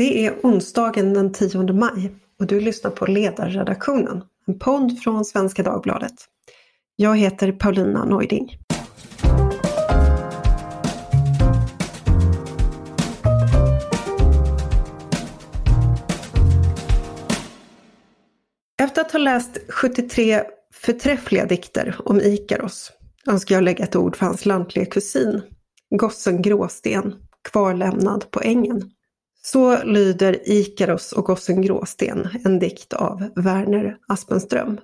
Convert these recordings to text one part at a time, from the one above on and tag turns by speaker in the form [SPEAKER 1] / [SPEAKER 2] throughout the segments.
[SPEAKER 1] Det är onsdagen den 10 maj och du lyssnar på Ledarredaktionen, en podd från Svenska Dagbladet. Jag heter Paulina Neuding. Efter att ha läst 73 förträffliga dikter om Ikaros önskar jag lägga ett ord för hans lantliga kusin, gossen Gråsten, kvarlämnad på ängen. Så lyder Ikaros och gossen Gråsten, en dikt av Verner Aspenström.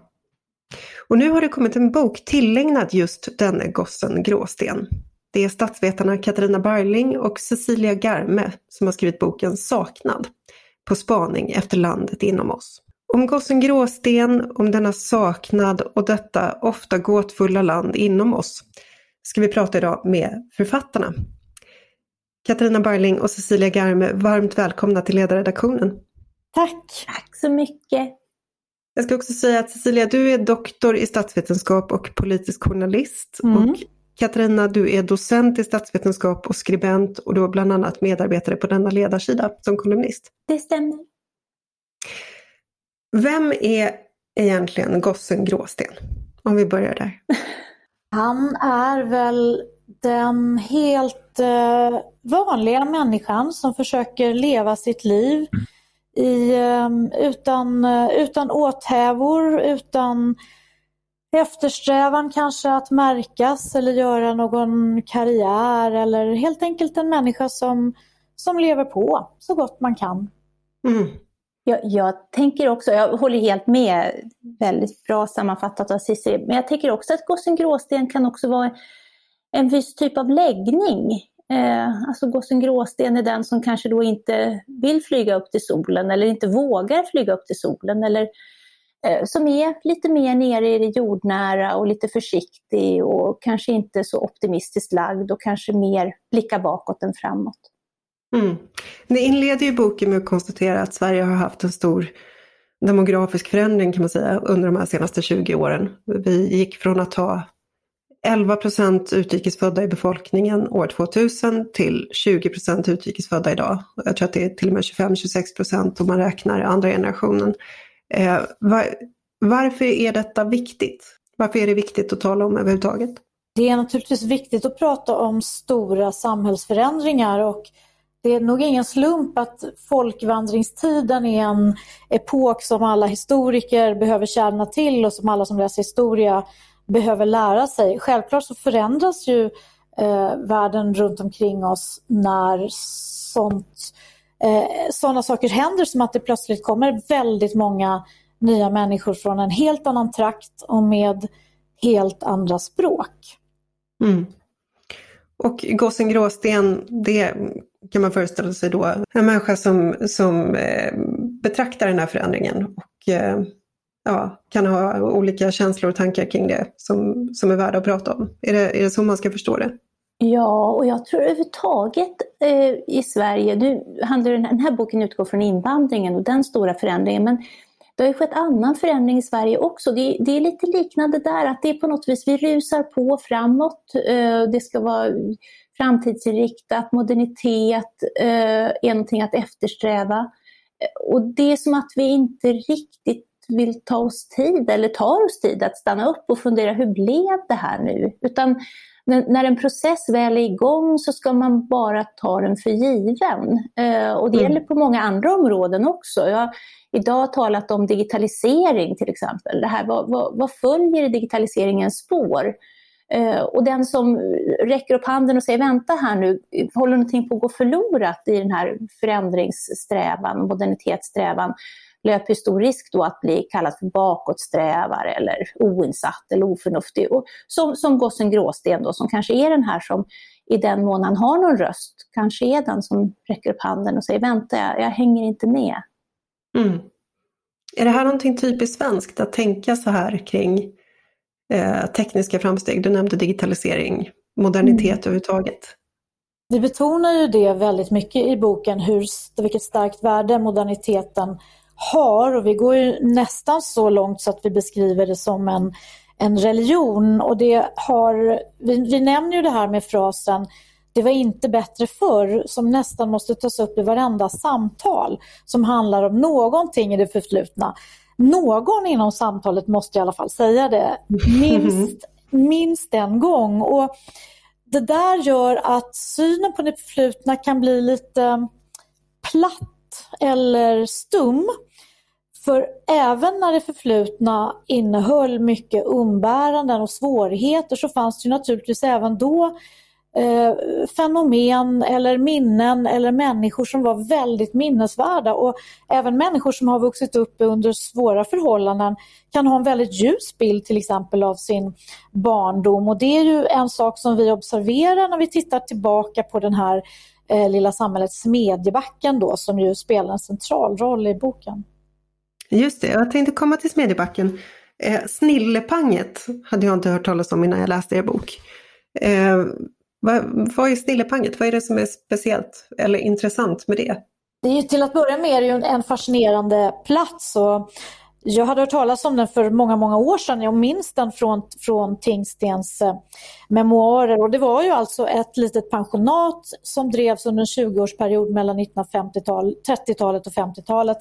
[SPEAKER 1] Och nu har det kommit en bok tillägnad just denne gossen Gråsten. Det är statsvetarna Katarina Barling och Cecilia Garme som har skrivit boken Saknad, på spaning efter landet inom oss. Om gossen Gråsten, om denna saknad och detta ofta gåtfulla land inom oss ska vi prata idag med författarna. Katarina Barling och Cecilia Garme, varmt välkomna till ledarredaktionen.
[SPEAKER 2] Tack! Tack så mycket!
[SPEAKER 1] Jag ska också säga att Cecilia, du är doktor i statsvetenskap och politisk journalist. Mm. Och Katarina, du är docent i statsvetenskap och skribent och du har bland annat medarbetare på denna ledarsida som kolumnist.
[SPEAKER 2] Det stämmer.
[SPEAKER 1] Vem är egentligen gossen Gråsten? Om vi börjar där.
[SPEAKER 2] Han är väl den helt eh, vanliga människan som försöker leva sitt liv i, eh, utan, eh, utan åthävor, utan eftersträvan kanske att märkas eller göra någon karriär eller helt enkelt en människa som, som lever på så gott man kan.
[SPEAKER 3] Mm. Jag, jag, tänker också, jag håller helt med, väldigt bra sammanfattat av Cissi, men jag tänker också att gossen Gråsten kan också vara en viss typ av läggning. Eh, alltså gossen Gråsten är den som kanske då inte vill flyga upp till solen eller inte vågar flyga upp till solen eller eh, som är lite mer nere i det jordnära och lite försiktig och kanske inte så optimistiskt lagd och kanske mer blickar bakåt än framåt.
[SPEAKER 1] Mm. Ni inleder ju boken med att konstatera att Sverige har haft en stor demografisk förändring kan man säga under de här senaste 20 åren. Vi gick från att ha 11 procent utrikesfödda i befolkningen år 2000 till 20 procent utrikesfödda idag. Jag tror att det är till och med 25-26 procent om man räknar andra generationen. Eh, var, varför är detta viktigt? Varför är det viktigt att tala om överhuvudtaget?
[SPEAKER 2] Det är naturligtvis viktigt att prata om stora samhällsförändringar och det är nog ingen slump att folkvandringstiden är en epok som alla historiker behöver känna till och som alla som läser historia behöver lära sig. Självklart så förändras ju eh, världen runt omkring oss när sånt, eh, sådana saker händer som att det plötsligt kommer väldigt många nya människor från en helt annan trakt och med helt andra språk.
[SPEAKER 1] Mm. Och gossen Gråsten, det kan man föreställa sig då en människa som, som eh, betraktar den här förändringen och eh, ja, kan ha olika känslor och tankar kring det som, som är värda att prata om. Är det, är det så man ska förstå det?
[SPEAKER 3] Ja, och jag tror överhuvudtaget eh, i Sverige, nu handlar den här boken utgår från invandringen och den stora förändringen, men det har ju skett annan förändring i Sverige också. Det, det, är lite liknande där, att det är på något vis, vi rusar på framåt. Eh, det ska vara framtidsinriktat, modernitet eh, är någonting att eftersträva. Och det är som att vi inte riktigt vill ta oss tid eller tar oss tid att stanna upp och fundera hur blev det här nu? Utan när en process väl är igång så ska man bara ta den för given. Eh, och det mm. gäller på många andra områden också. Jag har idag talat om digitalisering till exempel. Det här, vad, vad, vad följer i digitaliseringens spår? Eh, och den som räcker upp handen och säger vänta här nu, håller någonting på att gå förlorat i den här förändringssträvan, modernitetssträvan, löper stor risk då att bli kallad för bakåtsträvare eller oinsatt eller oförnuftig. Och som, som gossen Gråsten då, som kanske är den här som i den mån han har någon röst, kanske är den som räcker upp handen och säger vänta, jag, jag hänger inte med.
[SPEAKER 1] Mm. Är det här någonting typiskt svenskt att tänka så här kring eh, tekniska framsteg? Du nämnde digitalisering, modernitet mm. överhuvudtaget.
[SPEAKER 2] Vi betonar ju det väldigt mycket i boken, hur, vilket starkt värde moderniteten har och vi går ju nästan så långt så att vi beskriver det som en, en religion och det har, vi, vi nämner ju det här med frasen det var inte bättre förr som nästan måste tas upp i varenda samtal som handlar om någonting i det förflutna. Någon inom samtalet måste i alla fall säga det minst, minst en gång. Och det där gör att synen på det förflutna kan bli lite platt eller stum. För även när det förflutna innehöll mycket umbäranden och svårigheter så fanns det naturligtvis även då eh, fenomen eller minnen eller människor som var väldigt minnesvärda. Och även människor som har vuxit upp under svåra förhållanden kan ha en väldigt ljus bild till exempel av sin barndom. Och det är ju en sak som vi observerar när vi tittar tillbaka på den här eh, lilla samhället Smedjebacken då som ju spelar en central roll i boken.
[SPEAKER 1] Just det, jag tänkte komma till Smedjebacken. Eh, Snillepanget hade jag inte hört talas om innan jag läste er bok. Eh, vad, vad är Snillepanget? Vad är det som är speciellt eller intressant med det?
[SPEAKER 2] Det är till att börja med en fascinerande plats. Och jag hade hört talas om den för många, många år sedan. Jag minns den från, från Tingstens eh, memoarer. Och det var ju alltså ett litet pensionat som drevs under en 20-årsperiod mellan 1930-talet och 50-talet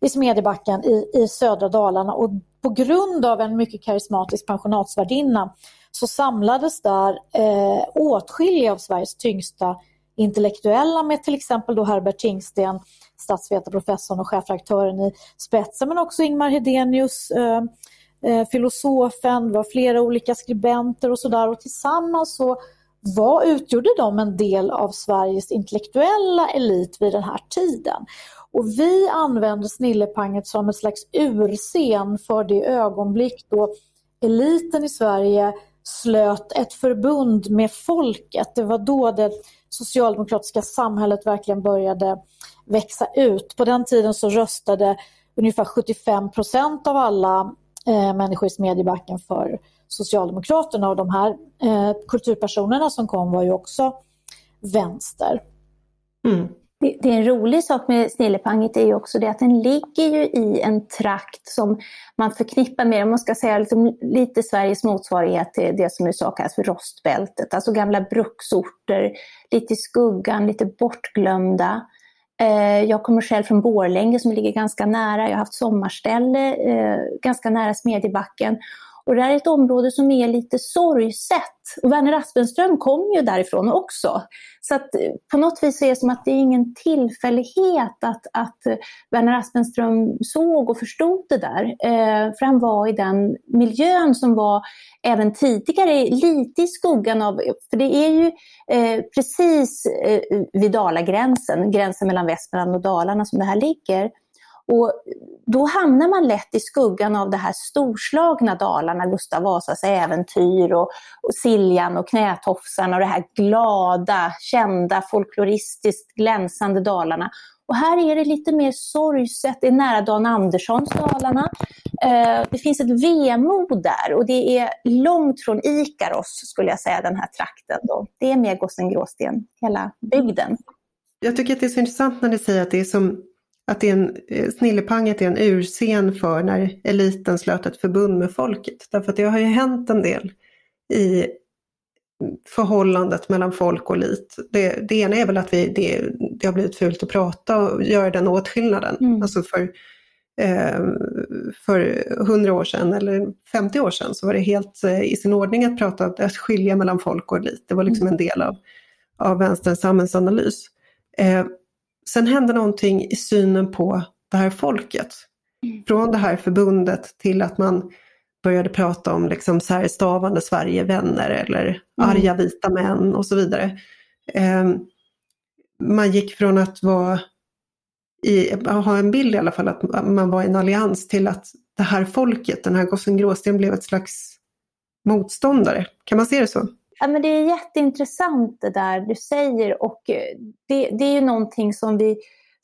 [SPEAKER 2] i Smedjebacken i, i södra Dalarna. Och på grund av en mycket karismatisk pensionatsvärdinna så samlades där eh, åtskilliga av Sveriges tyngsta intellektuella med till exempel då Herbert Tingsten, statsvetarprofessorn och chefredaktören i spetsen, men också Ingmar Hedenius, eh, eh, filosofen, det var flera olika skribenter och sådär och tillsammans så var, utgjorde de en del av Sveriges intellektuella elit vid den här tiden. Och vi använder Snillepanget som ett slags urscen för det ögonblick då eliten i Sverige slöt ett förbund med folket. Det var då det socialdemokratiska samhället verkligen började växa ut. På den tiden så röstade ungefär 75 procent av alla eh, människor i Smedjebacken för Socialdemokraterna och de här eh, kulturpersonerna som kom var ju också vänster.
[SPEAKER 3] Mm. Det, det, är en rolig sak med Snillepanget är ju också det att den ligger ju i en trakt som man förknippar med, om man ska säga liksom, lite Sveriges motsvarighet till det som i USA kallas för rostbältet. Alltså gamla bruksorter, lite i skuggan, lite bortglömda. Eh, jag kommer själv från Borlänge som ligger ganska nära, jag har haft sommarställe eh, ganska nära Smedjebacken. Och det här är ett område som är lite sorgset. Och Werner Aspenström kom ju därifrån också. Så att eh, på något vis är det som att det är ingen tillfällighet att, att eh, Werner Aspenström såg och förstod det där. Eh, för han var i den miljön som var även tidigare lite i skuggan av, för det är ju eh, precis eh, vid Dalagränsen, gränsen mellan Västmanland och Dalarna som det här ligger. Och då hamnar man lätt i skuggan av det här storslagna Dalarna, Gustav Vasas äventyr och, och Siljan och Knätofsarna och det här glada, kända, folkloristiskt glänsande Dalarna. Och här är det lite mer sorgset, det är nära Dan Anderssons Dalarna. Eh, det finns ett vemod där och det är långt från Ikaros skulle jag säga, den här trakten. Då. Det är mer Gossen Gråsten, hela bygden.
[SPEAKER 1] Jag tycker att det är så intressant när ni säger att det är som att det är en, eh, Snillepanget är en urscen för när eliten slöt ett förbund med folket. Därför att det har ju hänt en del i förhållandet mellan folk och elit. Det, det ena är väl att vi, det, det, har blivit fult att prata och göra den åtskillnaden. Mm. Alltså för, eh, för 100 år sedan eller 50 år sedan så var det helt eh, i sin ordning att prata, att skilja mellan folk och elit. Det var liksom mm. en del av, av vänsterns samhällsanalys. Eh, sen hände någonting i synen på det här folket. Mm. Från det här förbundet till att man började prata om liksom särstavande Sverigevänner eller mm. arga vita män och så vidare. Eh, man gick från att vara i, ha en bild i alla fall att man var i en allians till att det här folket, den här gossen Gråsten blev ett slags motståndare. Kan man se det så?
[SPEAKER 3] Ja, men det är jätteintressant det där du säger och eh, det, det är ju någonting som vi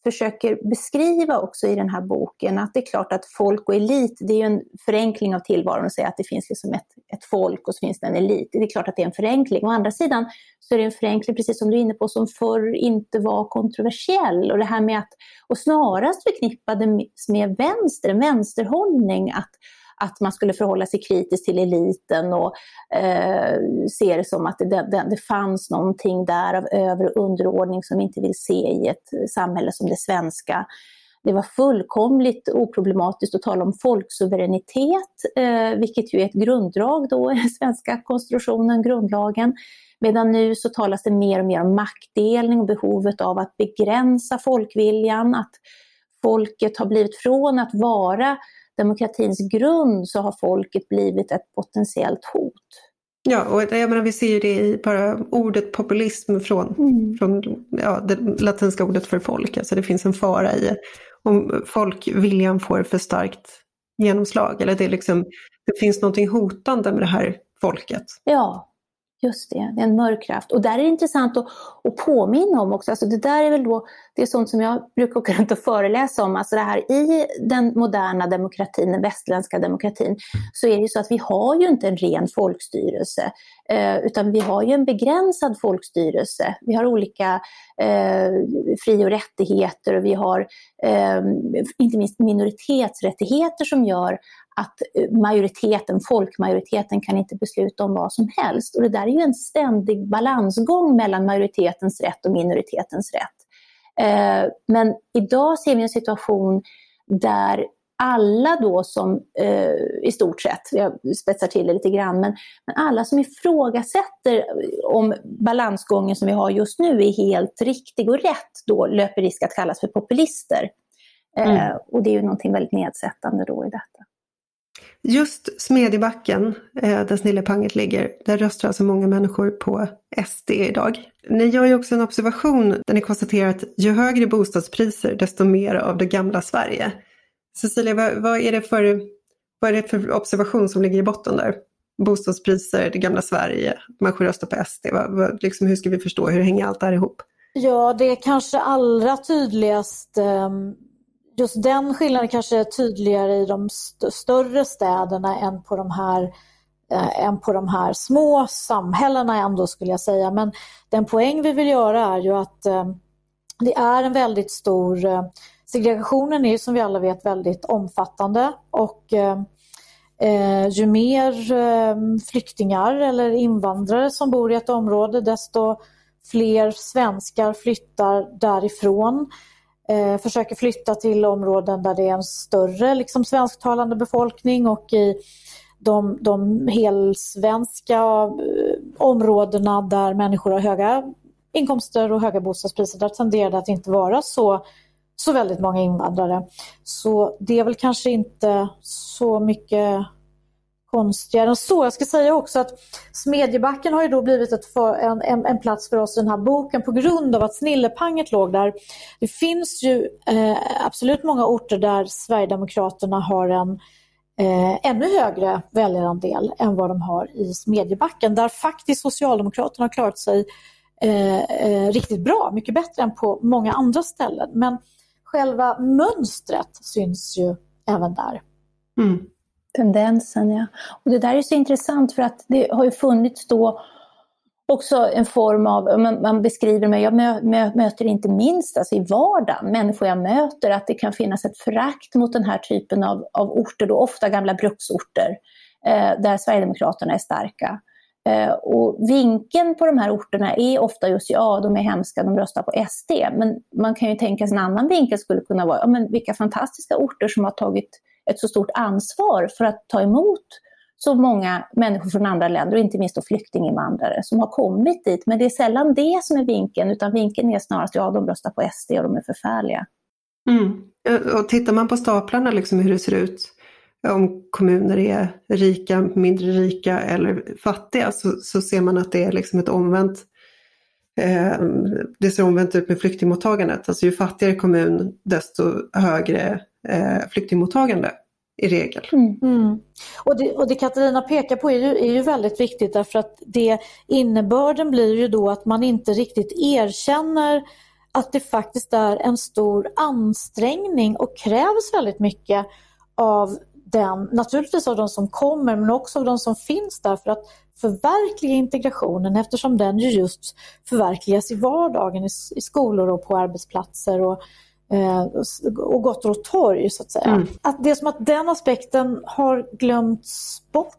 [SPEAKER 3] försöker beskriva också i den här boken, att det är klart att folk och elit, det är ju en förenkling av tillvaron att säga att det finns liksom ett, ett folk och så finns det en elit. Det är klart att det är en förenkling. Å andra sidan så är det en förenkling, precis som du är inne på, som förr inte var kontroversiell. Och det här med att, och snarast förknippade med vänster, en vänsterhållning, att att man skulle förhålla sig kritiskt till eliten och eh, se det som att det, det, det fanns någonting där av över och underordning som vi inte vill se i ett samhälle som det svenska. Det var fullkomligt oproblematiskt att tala om folksuveränitet, eh, vilket ju är ett grunddrag då i den svenska konstitutionen, grundlagen. Medan nu så talas det mer och mer om maktdelning och behovet av att begränsa folkviljan, att folket har blivit från att vara demokratins grund så har folket blivit ett potentiellt hot.
[SPEAKER 1] Ja, och jag menar, vi ser ju det i bara ordet populism från, mm. från ja, det latinska ordet för folk. Alltså det finns en fara i om folkviljan får för starkt genomslag. Eller det, liksom, det finns någonting hotande med det här folket.
[SPEAKER 3] Ja, Just det, det är en mörk kraft. Och där är det intressant att, att påminna om också, alltså det där är väl då, det är sånt som jag brukar åka runt och föreläsa om, alltså det här i den moderna demokratin, den västerländska demokratin, så är det ju så att vi har ju inte en ren folkstyrelse, eh, utan vi har ju en begränsad folkstyrelse. Vi har olika eh, fri och rättigheter och vi har eh, inte minst minoritetsrättigheter som gör att eh, majoriteten, folkmajoriteten kan inte besluta om vad som helst. Och det där är ju en ständig balansgång mellan majoritetens rätt och minoritetens rätt. Eh, men idag ser vi en situation där alla då som, eh, i stort sett, jag spetsar till det lite grann, men, men alla som ifrågasätter om balansgången som vi har just nu är helt riktig och rätt, då löper risk att kallas för populister. Mm. och det är ju någonting väldigt nedsättande då i detta.
[SPEAKER 1] Just Smedjebacken, eh, där Snillepanget ligger, där röstar alltså många människor på SD idag. Ni gör ju också en observation där ni konstaterar att ju högre bostadspriser desto mer av det gamla Sverige. Cecilia, vad, vad, är det för, vad är det för observation som ligger i botten där? Bostadspriser, det gamla Sverige, människor röstar på SD. Vad, vad, liksom, hur ska vi förstå, hur hänger allt det här ihop?
[SPEAKER 2] Ja, det är kanske allra tydligast ehm, just den skillnaden kanske är tydligare i de st större städerna än på de här eh, än på de här små samhällena ändå skulle jag säga. Men den poäng vi vill göra är ju att eh, det är en väldigt stor eh, Segregationen är ju som vi alla vet väldigt omfattande och eh, eh ju mer eh, flyktingar eller invandrare som bor i ett område desto fler svenskar flyttar därifrån eh, försöker flytta till områden där det är en större liksom, svensktalande befolkning och i de, de helsvenska eh, områdena där människor har höga inkomster och höga bostadspriser, där tenderar det att inte vara så, så väldigt många invandrare. Så det är väl kanske inte så mycket konstigare än så. Jag ska säga också att Smedjebacken har ju då blivit ett för, en, en, en, plats för oss i den här boken på grund av att Snillepanget låg där. Det finns ju eh, absolut många orter där Sverigedemokraterna har en eh, ännu högre väljarandel än vad de har i Smedjebacken där faktiskt Socialdemokraterna har klarat sig eh, eh riktigt bra, mycket bättre än på många andra ställen. Men själva mönstret syns ju även där.
[SPEAKER 3] Mm. Tendensen, ja. Och det där är så intressant för att det har ju funnits då också en form av, man, man beskriver mig, jag mö, mö, möter inte minst alltså i vardagen, människor jag möter, att det kan finnas ett förakt mot den här typen av, av orter, då ofta gamla bruksorter, eh, där Sverigedemokraterna är starka. Eh, och vinkeln på de här orterna är ofta just, ja de är hemska, de röstar på SD. Men man kan ju tänka sig en annan vinkel skulle kunna vara, ja men vilka fantastiska orter som har tagit ett så stort ansvar för att ta emot så många människor från andra länder och inte minst då flyktinginvandrare som har kommit dit. Men det är sällan det som är vinkeln utan vinkeln är snarast ja, de röstar på SD och de är förfärliga.
[SPEAKER 1] Mm. Eh, och tittar man på staplarna liksom hur det ser ut eh, om kommuner är rika, mindre rika eller fattiga så, så ser man att det är liksom ett omvänt eh, det ser omvänt ut med flyktingmottagandet. Alltså ju fattigare kommun desto högre eh, flyktingmottagande i regel.
[SPEAKER 2] Mm. Mm. Och, det, och det Katarina pekar på är ju, är ju väldigt viktigt därför att det, innebörden blir ju då att man inte riktigt erkänner att det faktiskt är en stor ansträngning och krävs väldigt mycket av den, naturligtvis av de som kommer men också av de som finns där för att förverkliga integrationen eftersom den ju just förverkligas i vardagen i, i skolor och på arbetsplatser och och gator och torg så att säga. Mm. Att det är som att den aspekten har glömts bort.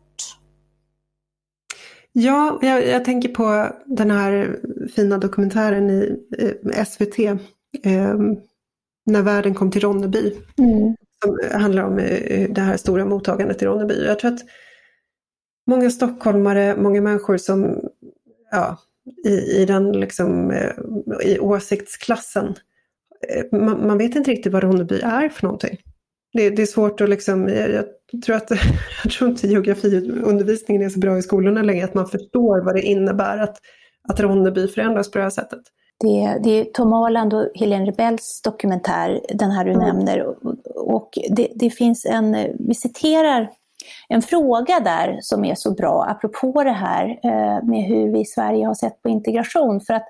[SPEAKER 1] Ja, jag, jag tänker på den här fina dokumentären i eh, SVT, eh, När världen kom till Ronneby. Mm. Som handlar om eh, det här stora mottagandet i Ronneby. Jag tror att många stockholmare, många människor som ja, i, i den liksom, eh, i åsiktsklassen. Eh, man, man, vet inte riktigt vad Ronneby är för någonting. Det, det är svårt att liksom, jag, jag, tror att, jag tror inte geografiundervisningen är så bra i skolorna längre, att man förstår vad det innebär att, att Ronneby förändras på det här sättet.
[SPEAKER 3] Det, det är Tom Arland och Helene Rebells dokumentär, den här du mm. nämner. Och, och det, det, finns en, vi citerar en fråga där som är så bra, apropå det här eh, med hur vi i Sverige har sett på integration. För att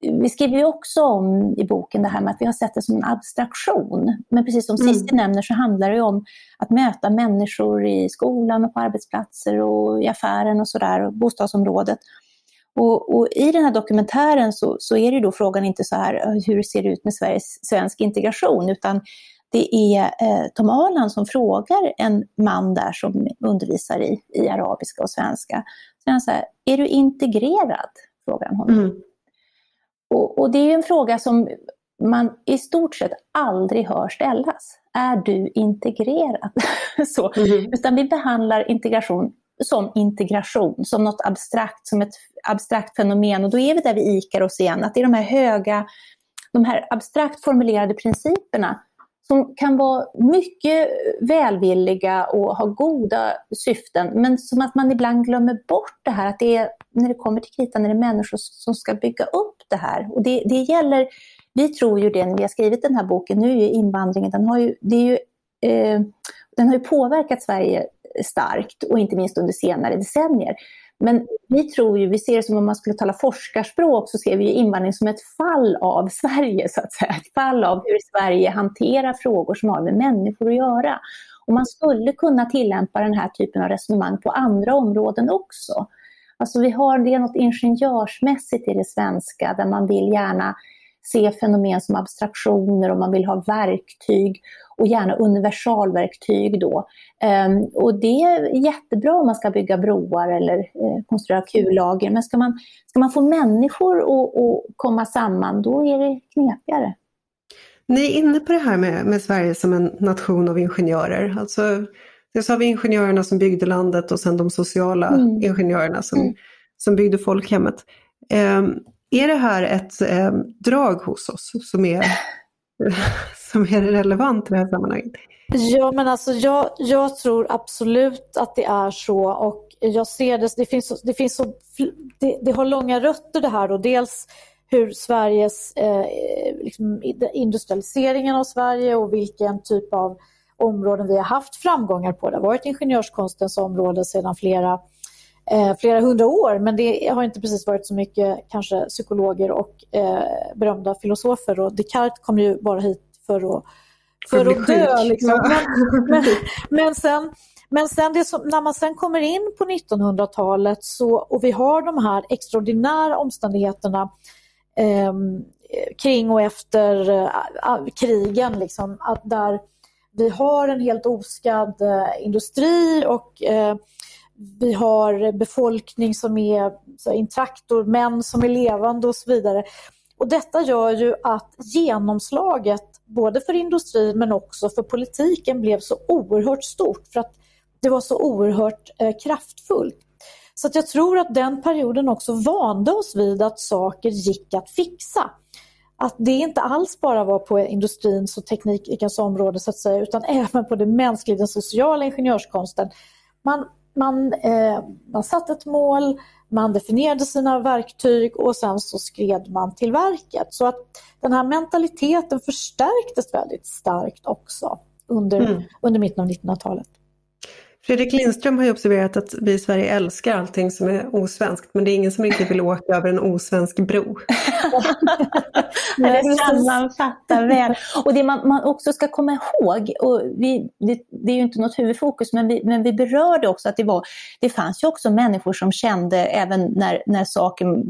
[SPEAKER 3] vi skriver ju också om i boken det här med att vi har sett det som en abstraktion. Men precis som mm. Cissi nämner så handlar det om att möta människor i skolan och på arbetsplatser och i affären och sådär, och bostadsområdet. Och, och, I den här dokumentären så, så, är det då frågan inte så här, hur ser det ut med Sveriges, svensk integration, utan det är eh, Tom Arland som frågar en man där som undervisar i, i arabiska och svenska. Så han säger, är du integrerad? frågar han honom. Mm. Och, och, det är en fråga som man i stort sett aldrig hör ställas. Är du integrerad? Så, mm. Utan vi behandlar integration som integration, som något abstrakt, som ett abstrakt fenomen. Och då är vi där vi ikar oss igen, att det är de här höga, de här abstrakt formulerade principerna som kan vara mycket välvilliga och ha goda syften, men som att man ibland glömmer bort det här att det är, när det kommer till kritan, är det människor som ska bygga upp det här. Och det, det gäller, vi tror ju det när vi har skrivit den här boken, nu är ju invandringen, den har ju, det är ju, eh, den har ju påverkat Sverige starkt och inte minst under senare decennier. Men vi tror ju, vi ser det som om man skulle tala forskarspråk, så ser vi ju invandring som ett fall av Sverige, så att säga. Ett fall av hur Sverige hanterar frågor som har med människor att göra. Och man skulle kunna tillämpa den här typen av resonemang på andra områden också. Alltså vi har, det är något ingenjörsmässigt i det svenska, där man vill gärna se fenomen som abstraktioner och man vill ha verktyg och gärna universalverktyg då. Um, och det är jättebra om man ska bygga broar eller eh, konstruera kullager, men ska man, ska man få människor att komma samman, då är det knepigare.
[SPEAKER 1] Ni är inne på det här med, med Sverige som en nation av ingenjörer. Alltså, dels har vi ingenjörerna som byggde landet och sen de sociala mm. ingenjörerna som, mm. som byggde folkhemmet. Um, är det här ett eh, drag hos oss som är, som är relevant i det här sammanhanget?
[SPEAKER 2] Ja, men alltså jag, jag tror absolut att det är så och jag ser det, det finns, det finns så, det, det har långa rötter det här och dels hur Sveriges, eh, liksom industrialiseringen av Sverige och vilken typ av områden vi har haft framgångar på. Det har varit ingenjörskonstens område sedan flera eh, flera hundra år men det har inte precis varit så mycket kanske psykologer och eh, berömda filosofer och Descartes kom ju bara hit för att, för att dö. Liksom. Men, men, men, sen, men sen som, när man sen kommer in på 1900-talet så, och vi har de här extraordinära omständigheterna eh, kring och efter äh, krigen, liksom, att där vi har en helt oskadd eh, industri och eh, vi har befolkning som är så intakt och män som är levande och så vidare. Och detta gör ju att genomslaget både för industrin men också för politiken blev så oerhört stort för att det var så oerhört eh, kraftfullt. Så att jag tror att den perioden också vande oss vid att saker gick att fixa. Att det inte alls bara var på industrins och teknikens område så att säga utan även på det mänskliga, den sociala ingenjörskonsten. Man, man, eh, man satte ett mål, man definierade sina verktyg och sen så skred man till verket. Så att den här mentaliteten förstärktes väldigt starkt också under, mm. under mitten av 1900-talet.
[SPEAKER 1] Fredrik Lindström har ju observerat att vi i Sverige älskar allting som är osvenskt men det är ingen som riktigt vill åka över en osvensk bro.
[SPEAKER 3] det sammanfattar väl. Och det man, man, också ska komma ihåg, och vi, det, det, är ju inte något huvudfokus men vi, men vi berörde också att det, var, det fanns ju också människor som kände även när, när saken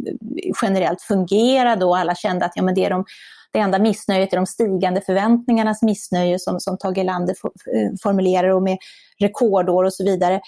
[SPEAKER 3] generellt fungerade och alla kände att ja, men det är de det enda missnöjet är de stigande förväntningarnas missnöje som, som Tage Erlander formulerar och med rekordår och så vidare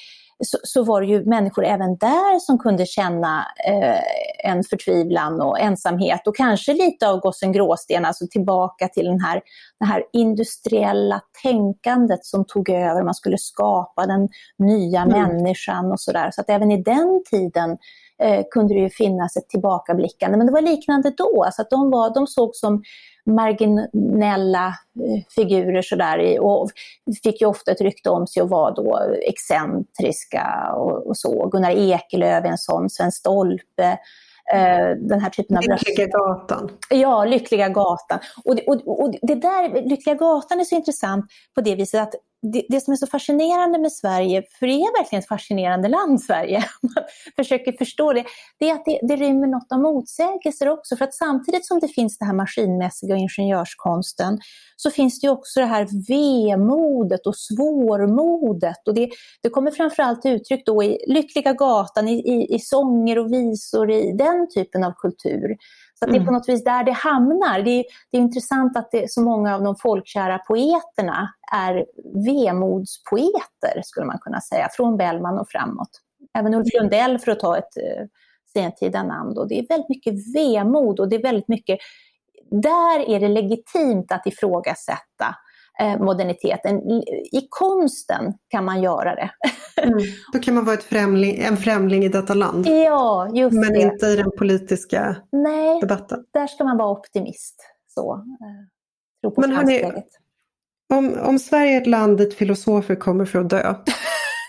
[SPEAKER 3] så, så, var det ju människor även där som kunde känna eh, en förtvivlan och ensamhet och kanske lite av gossen Gråsten, alltså tillbaka till den här, det här industriella tänkandet som tog över, man skulle skapa den nya mm. människan och sådär. Så att även i den tiden eh, kunde det ju finnas ett tillbakablickande, men det var liknande då, alltså att de, var, de såg som marginella eh, figurer sådär och fick ju ofta ett rykte om sig att vara då excentriska och, och så. Gunnar Ekelöf en sån, Sven Stolpe, eh, den här typen av...
[SPEAKER 1] Lyckliga gatan.
[SPEAKER 3] Ja, Lyckliga gatan. Och det, och, och det där, Lyckliga gatan är så intressant på det viset att det, det, som är så fascinerande med Sverige, för det är verkligen ett fascinerande land Sverige, man försöker förstå det, det är att det, det rymmer något av motsägelser också. För att samtidigt som det finns det här maskinmässiga och ingenjörskonsten, så finns det också det här vemodet och svårmodet. Och det, det kommer framförallt till uttryck då i Lyckliga gatan, i, i, i sånger och visor, i den typen av kultur. Så det är på mm. något vis där det hamnar. Det är, det är intressant att det, så många av de folkkära poeterna är vemodspoeter, skulle man kunna säga, från Bellman och framåt. Även Ulf Lundell, för att ta ett eh, sentida namn. Då. Det är väldigt mycket vemod och det är väldigt mycket... Där är det legitimt att ifrågasätta eh, moderniteten. I konsten kan man göra det.
[SPEAKER 1] Mm. Då kan man vara främling, en främling i detta land.
[SPEAKER 3] Ja, just
[SPEAKER 1] Men
[SPEAKER 3] det.
[SPEAKER 1] inte i den politiska
[SPEAKER 3] Nej,
[SPEAKER 1] debatten.
[SPEAKER 3] där ska man vara optimist. Så, eh, tro på
[SPEAKER 1] Men hörni, om, om Sverige är ett land dit filosofer kommer för att dö,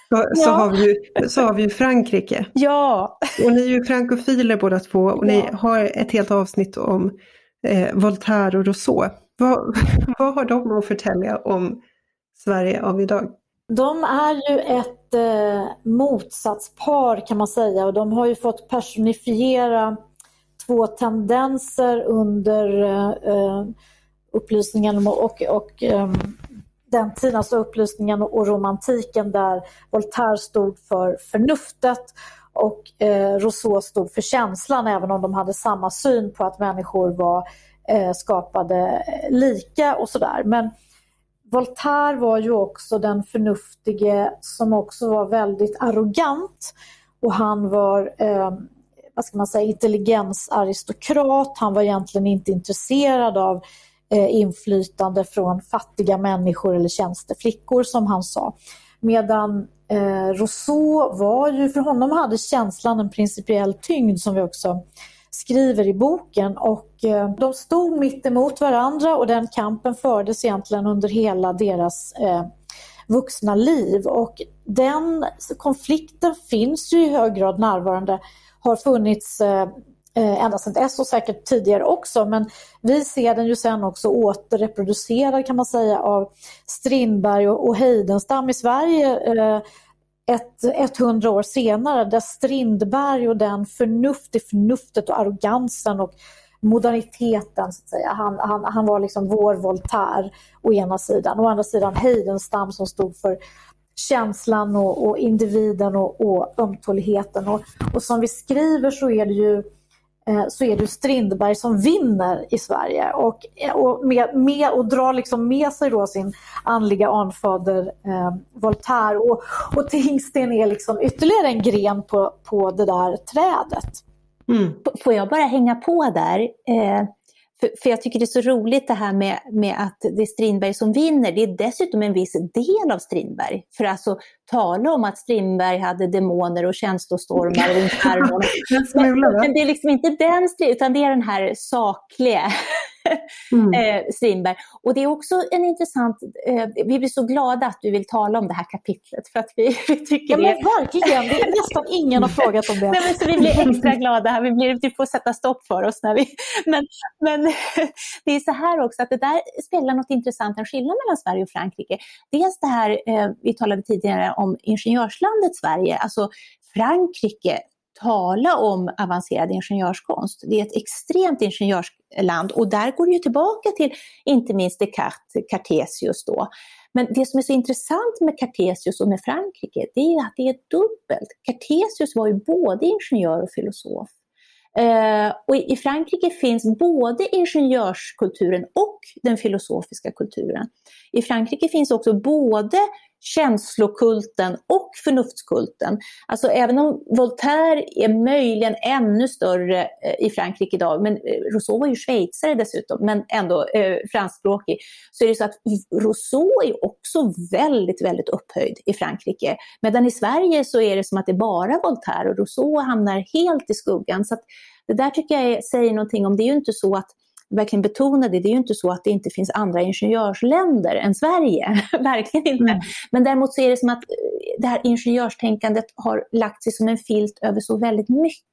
[SPEAKER 1] så, ja. så, har vi så har vi Frankrike.
[SPEAKER 3] Ja.
[SPEAKER 1] Och ni är ju frankofiler båda två och ni har ett helt avsnitt om eh, Voltaire och Rousseau. Vad, vad har de att förtälja om Sverige av idag?
[SPEAKER 2] De är ju ett eh, motsatspar kan man säga och de har ju fått personifiera två tendenser under eh, upplysningen och, och, eh, den tiden, alltså upplysningen och romantiken där Voltaire stod för förnuftet och eh, Rousseau stod för känslan även om de hade samma syn på att människor var eh, Eh, skapade lika och sådär. Men Voltaire var ju också den förnuftige som också var väldigt arrogant och han var eh, vad ska man säga, intelligensaristokrat. Han var egentligen inte intresserad av eh, inflytande från fattiga människor eller tjänsteflickor som han sa. Medan eh, Rousseau var ju, för honom hade känslan en principiell tyngd som vi också skriver i boken och eh, de stod mitt emot varandra och den kampen fördes egentligen under hela deras eh, vuxna liv. Och den konflikten finns ju i hög grad närvarande, har funnits eh, ända sedan dess och säkert tidigare också. Men vi ser den ju sen också återreproducerad kan man säga av Strindberg och, och Heidenstam i Sverige ett, 100 år senare där Strindberg och den förnuft, förnuftet och arrogansen och moderniteten, så att säga. Han, han, han var liksom vår Voltaire å ena sidan. Å andra sidan Heidenstam som stod för känslan och, och individen och, och ömtåligheten. Och, och som vi skriver så är det ju Eh, så är det Strindberg som vinner i Sverige och, eh, och, med, med, och drar liksom med sig då sin andliga anfader eh, Voltaire. Och, och Tingsten är liksom ytterligare en gren på, på det där trädet.
[SPEAKER 3] Mm. Får jag bara hänga på där? Eh, för, för, jag tycker det är så roligt det här med, med att det är Strindberg som vinner. Det är dessutom en viss del av Strindberg. För alltså tala om att Strindberg hade demoner och känslostormar och infernon. men, men det är liksom inte den Strindberg, utan det är den här sakliga mm. eh, Strindberg. Och det är också en intressant, eh, vi blir så glada att du vill tala om det här kapitlet för att vi, vi tycker
[SPEAKER 2] ja, det. Men verkligen, det är nästan ingen har frågat om det.
[SPEAKER 3] Nej, men så vi blir extra glada här, vi blir, du får sätta stopp för oss. När vi, men, men det är så här också att det där spelar något intressant, en skillnad mellan Sverige och Frankrike. Dels det här, eh, vi talade tidigare om ingenjörslandet Sverige, alltså Frankrike tala om avancerad ingenjörskonst. Det är ett extremt ingenjörsland och där går det ju tillbaka till inte minst Descartes, Cartesius då. Men det som är så intressant med Cartesius och med Frankrike, det är att det är dubbelt. Cartesius var ju både ingenjör och filosof. Eh, och i Frankrike finns både ingenjörskulturen och den filosofiska kulturen. I Frankrike finns också både känslokulten och förnuftskulten. Alltså även om Voltaire är möjligen ännu större eh, i Frankrike idag, men eh, Rousseau var ju schweizare dessutom, men ändå eh, franskspråkig, så är det så att Rousseau är också väldigt, väldigt upphöjd i Frankrike. Medan i Sverige så är det som att det är bara Voltaire och Rousseau hamnar helt i skuggan. Så det där tycker jag säger någonting om, det är ju inte så att verkligen betona det, det är ju inte så att det inte finns andra ingenjörsländer än Sverige. verkligen inte. Mm. Men däremot så är det som att eh, det här ingenjörstänkandet har lagt sig som en filt över så väldigt mycket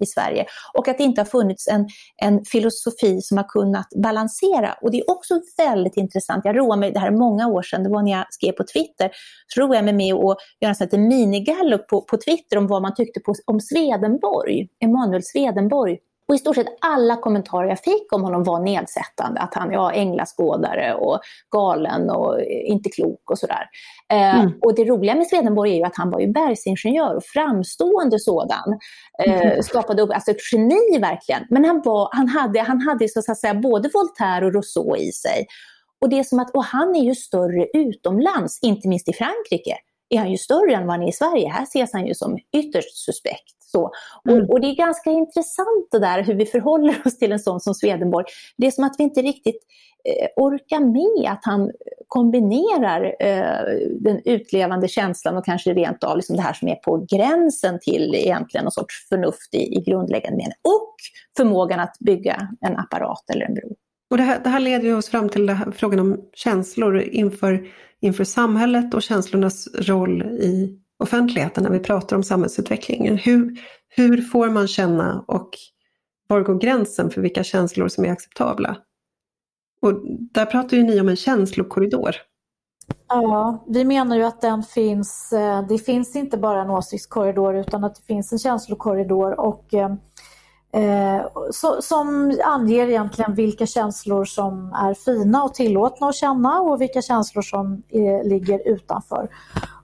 [SPEAKER 3] i Sverige. Och att det inte har funnits en, en filosofi som har kunnat balansera. Och det är också väldigt intressant. Jag roade mig, det här är många år sedan, det var när jag skrev på Twitter, så roade jag mig med att göra en sån här minigallup på, på Twitter om vad man tyckte på, om Swedenborg, Emanuel Swedenborg och i stort sett alla kommentarer jag fick om honom var nedsättande. Att han är änglaskådare och galen och inte klok och sådär. Eh, mm. och det roliga med Swedenborg är ju att han var ju bergsingenjör och framstående sådan. Eh, mm. Skapade upp, alltså ett geni verkligen. Men han, var, han hade, han hade så att säga både Voltaire och Rousseau i sig. Och, det är som att, och han är ju större utomlands, inte minst i Frankrike är han ju större än vad han är i Sverige. Här ses han ju som ytterst suspekt. Så. Mm. Och, och, det är ganska intressant det där hur vi förhåller oss till en sån som Swedenborg. Det är som att vi inte riktigt eh, orkar med att han kombinerar eh, den utlevande känslan och kanske rent av liksom det här som är på gränsen till egentligen någon sorts förnuft i, i grundläggande mening. Och förmågan att bygga en apparat eller en bro.
[SPEAKER 1] Och det, här, det här leder oss fram till här, frågan om känslor inför, inför samhället och känslornas roll i offentligheten när vi pratar om samhällsutvecklingen. Hur, hur får man känna och var går gränsen för vilka känslor som är acceptabla? Och där pratar ju ni om en känslokorridor.
[SPEAKER 2] Ja, vi menar ju att den finns, eh, det finns inte bara en åsiktskorridor utan att det finns en känslokorridor och eh, eh, som anger egentligen vilka känslor som är fina och tillåtna att känna och vilka känslor som är, ligger utanför.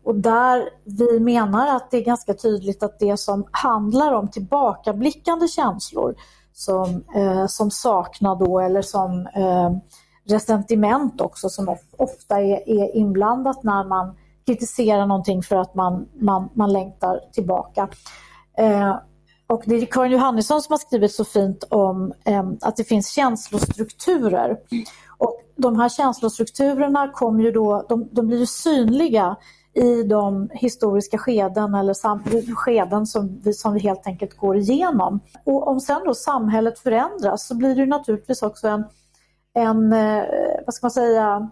[SPEAKER 2] Och där vi menar att det är ganska tydligt att det som handlar om tillbakablickande känslor som, eh, som saknad då eller som eh, resentiment också som ofta är, är inblandat när man kritiserar någonting för att man, man, man längtar tillbaka. Eh, och det är Karin Johannesson som har skrivit så fint om eh, att det finns känslostrukturer. Och de här känslostrukturerna kommer ju då, de, de blir ju synliga i de historiska skeden eller sam skeden som vi, som vi helt enkelt går igenom. Och om sen då samhället förändras så blir det naturligtvis också en, en eh, vad ska man säga,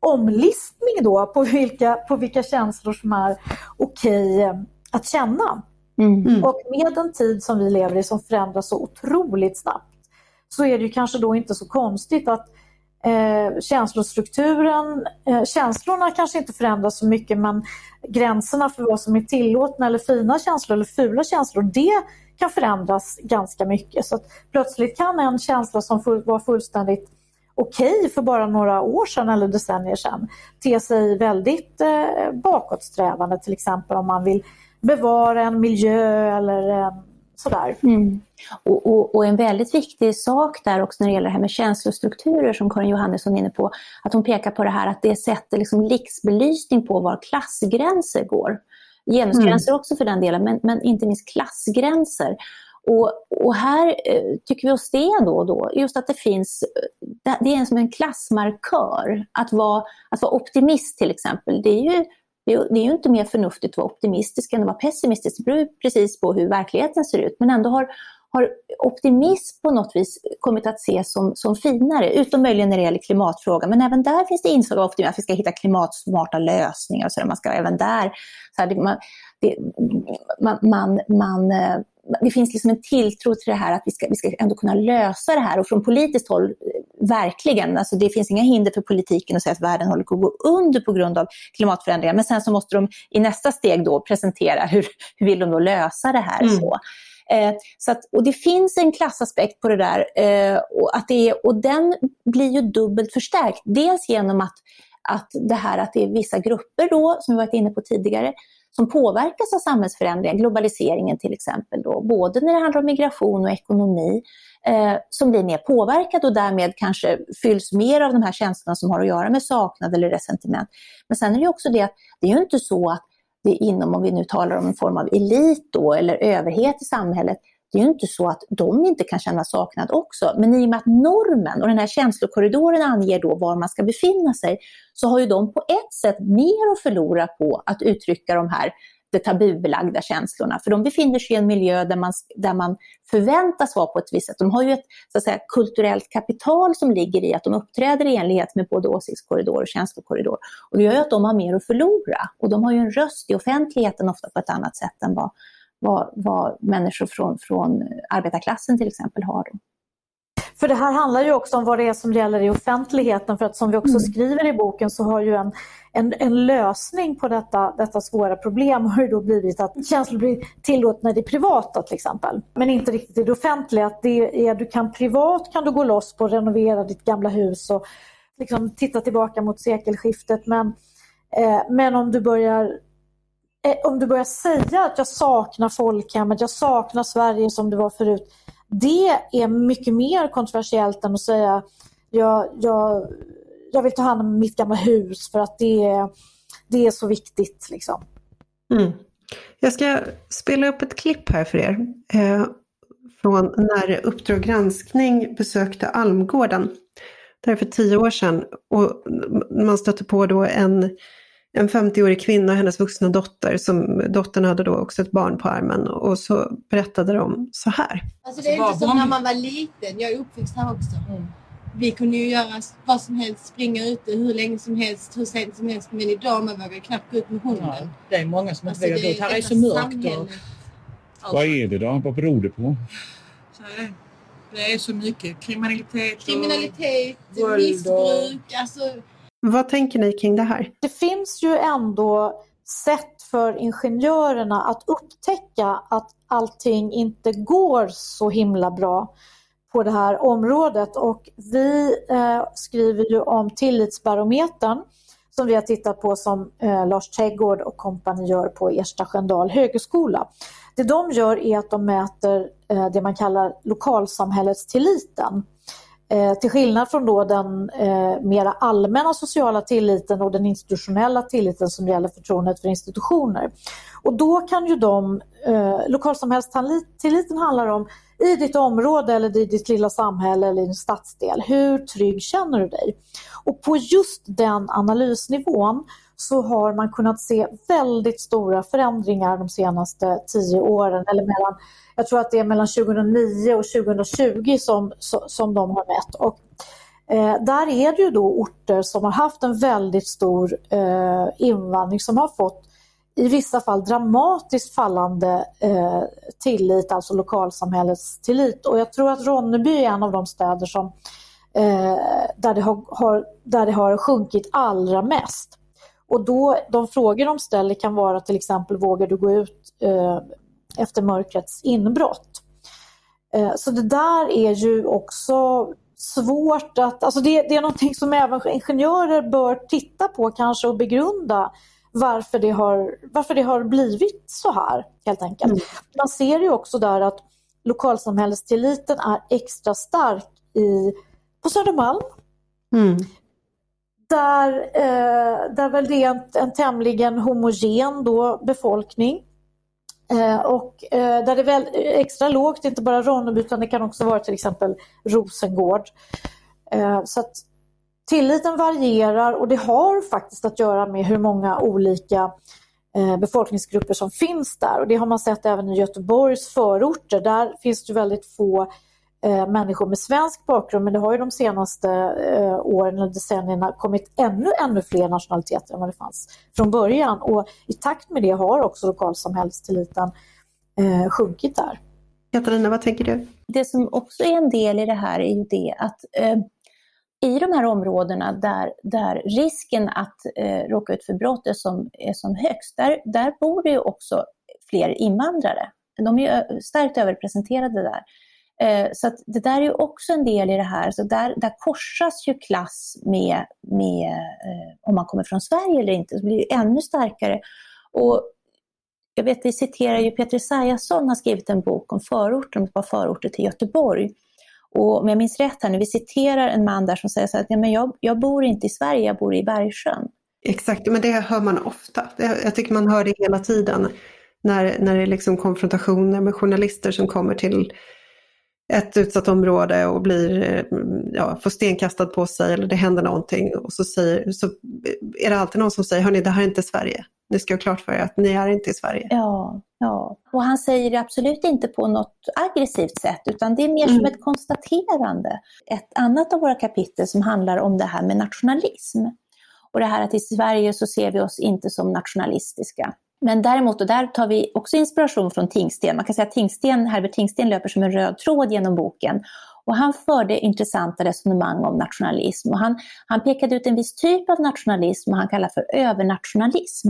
[SPEAKER 2] omlistning då på vilka, på vilka känslor som är okej okay att känna. Mm. Och med den tid som vi lever i som förändras så otroligt snabbt så är det ju kanske då inte så konstigt att eh, känslostrukturen, eh, känslorna kanske inte förändras så mycket men gränserna för vad som är tillåtna eller fina känslor eller fula känslor, det kan förändras ganska mycket. Så plötsligt kan en känsla som full, var fullständigt okej okay för bara några år sedan eller decennier sedan te sig väldigt eh, bakåtsträvande till exempel om man vill bevara en miljö eller en Sådär. Mm.
[SPEAKER 3] Och, och, och, en väldigt viktig sak där också när det gäller det här med känslostrukturer som Karin Johannesson är inne på, att hon pekar på det här att det sätter liksom blixtbelysning på var klassgränser går. Genusgränser mm. också för den delen, men, men inte minst klassgränser. Och, och, här eh, tycker vi oss det då och då, just att det finns, det är som en klassmarkör. Att vara, att vara optimist till exempel, det är ju det är, ju inte mer förnuftigt att vara optimistisk än att vara pessimistisk. Det beror precis på hur verkligheten ser ut. Men ändå har, har optimism på något vis kommit att ses som, som finare, utom möjligen när det gäller klimatfrågan. Men även där finns det inslag av optimism, att vi ska hitta klimatsmarta lösningar. Och så där. Man ska även där, så här, det, man, det, man, man, man eh, det finns liksom en tilltro till det här att vi ska, vi ska ändå kunna lösa det här. Och från politiskt håll, eh, verkligen, alltså det finns inga hinder för politiken att säga att världen håller på att gå under på grund av klimatförändringar. Men sen så måste de i nästa steg då presentera hur, hur vill de då lösa det här. Mm. Så. Eh, så att, och det finns en klassaspekt på det där eh, och, att det är, och den blir ju dubbelt förstärkt. Dels genom att, att det här att det är vissa grupper då, som vi varit inne på tidigare, som påverkas av samhällsförändringar, globaliseringen till exempel, då, både när det handlar om migration och ekonomi, eh, som blir mer påverkad och därmed kanske fylls mer av de här känslorna som har att göra med saknad eller resentiment. Men sen är det också det att det är ju inte så att det inom, om vi nu talar om en form av elit då, eller överhet i samhället, det är ju inte så att de inte kan känna saknad också. Men i och med att normen och den här känslokorridoren anger då var man ska befinna sig, så har ju de på ett sätt mer att förlora på att uttrycka de här de tabubelagda känslorna. För de befinner sig i en miljö där man, där man förväntas vara på ett visst sätt. De har ju ett så att säga, kulturellt kapital som ligger i att de uppträder i enlighet med både åsiktskorridor och känslokorridor. Och det gör ju att de har mer att förlora. Och de har ju en röst i offentligheten ofta på ett annat sätt än vad, vad, vad människor från, från arbetarklassen till exempel har. Då.
[SPEAKER 2] För det här handlar ju också om vad det är som gäller i offentligheten för att som vi också mm. skriver i boken så har ju en, en, en, lösning på detta, detta svåra problem har ju då blivit att känslor blir tillåtna i det privata till exempel. Men inte riktigt i det offentliga. Att det är, du kan privat kan du gå loss på att renovera ditt gamla hus och liksom titta tillbaka mot sekelskiftet men, eh, men om du börjar Eh, om du börjar säga att jag saknar folkhemmet, jag saknar Sverige som det var förut det är mycket mer kontroversiellt än att säga jag, jag, jag vill ta hand om mitt gamla hus för att det är, det är så viktigt. Liksom.
[SPEAKER 1] Mm. Jag ska spela upp ett klipp här för er. Eh, från när Uppdrag granskning besökte Almgården. Det är för tio år sedan. Och man stötte på då en en 50-årig kvinna och hennes vuxna dotter. Som, dottern hade då också ett barn på armen och så berättade de så här.
[SPEAKER 4] Alltså det är inte som när man var liten. Jag är uppväxt här också. Mm. Vi kunde ju göra vad som helst, springa ute hur länge som helst, hur sent som helst. Men idag man vågar knappt gå ut med hunden. Ja,
[SPEAKER 5] det är många som inte alltså, vågar gå ut. Här är så mörkt. Och...
[SPEAKER 6] Vad är det då? Vad beror det på?
[SPEAKER 5] Det. är så mycket kriminalitet,
[SPEAKER 4] kriminalitet och missbruk. Och... Alltså,
[SPEAKER 1] vad tänker ni kring det här?
[SPEAKER 2] Det finns ju ändå sätt för ingenjörerna att upptäcka att allting inte går så himla bra på det här området och vi eh, skriver ju om tillitsbarometern som vi har tittat på som eh, Lars Trädgård och kompani gör på Ersta Sköndal högskola. Det de gör är att de mäter eh, det man kallar lokalsamhällets tilliten. Eh, till skillnad från då den eh, mera allmänna sociala tilliten och den institutionella tilliten som gäller förtroendet för institutioner. Och då kan ju de, eh, lokalsamhällstilliten handlar om i ditt område eller i ditt lilla samhälle eller i din stadsdel, hur trygg känner du dig? Och på just den analysnivån så har man kunnat se väldigt stora förändringar de senaste tio åren, eller mellan jag tror att det är mellan 2009 och 2020 som, som de har mätt. Och, eh, där är det ju då orter som har haft en väldigt stor eh, invandring som har fått i vissa fall dramatiskt fallande eh, tillit, alltså lokalsamhällets tillit. Och jag tror att Ronneby är en av de städer som, eh, där, det har, har, där det har sjunkit allra mest. Och då, de frågor de ställer kan vara till exempel, vågar du gå ut eh, efter mörkrets inbrott. Eh, så det där är ju också svårt att, alltså det, det är någonting som även ingenjörer bör titta på kanske och begrunda varför det har, varför det har blivit så här helt enkelt. Mm. Man ser ju också där att lokalsamhällestilliten är extra stark i, på Södermalm. Mm. Där, eh, där väl det är en, en tämligen homogen då befolkning. Eh, och eh, där det är väl extra lågt, inte bara Ronneby utan det kan också vara till exempel Rosengård. Eh, så att tilliten varierar och det har faktiskt att göra med hur många olika eh, befolkningsgrupper som finns där. Och det har man sett även i Göteborgs förorter. Där finns det väldigt få eh, människor med svensk bakgrund men det har ju de senaste eh, åren eller decennierna kommit ännu, ännu fler nationaliteter än vad det fanns från början och i takt med det har också lokalsamhällstilliten eh, sjunkit där.
[SPEAKER 1] Katarina, vad tänker du?
[SPEAKER 3] Det som också är en del i det här är ju det att eh, i de här områdena där, där risken att eh, råka ut för brott är som, är som högst, där, där bor det ju också fler invandrare. De är starkt överrepresenterade där. Eh, så det där är också en del i det här. Så där, där korsas ju klass med, med eh, om man kommer från Sverige eller inte. Så blir det ännu starkare. Och jag vet, vi citerar ju Peter Esaiasson har skrivit en bok om förorter, om ett par förorter till Göteborg. Och om jag minns rätt här nu, vi citerar en man där som säger så att ja, men jag, jag bor inte i Sverige, jag bor i Bergsjön.
[SPEAKER 1] Exakt, men det hör man ofta. Jag tycker man hör det hela tiden när, när det är liksom konfrontationer med journalister som kommer till ett utsatt område och blir, ja, får stenkastad på sig eller det händer någonting och så, säger, så är det alltid någon som säger, hörni det här är inte Sverige. Ni ska ha klart för er att ni är inte i Sverige.
[SPEAKER 3] Ja, ja. och han säger det absolut inte på något aggressivt sätt utan det är mer mm. som ett konstaterande. Ett annat av våra kapitel som handlar om det här med nationalism. Och det här att i Sverige så ser vi oss inte som nationalistiska. Men däremot, och där tar vi också inspiration från Tingsten. Man kan säga att Tingsten, Herbert Tingsten löper som en röd tråd genom boken. Och han förde intressanta resonemang om nationalism. Och han, han pekade ut en viss typ av nationalism och han kallar för övernationalism.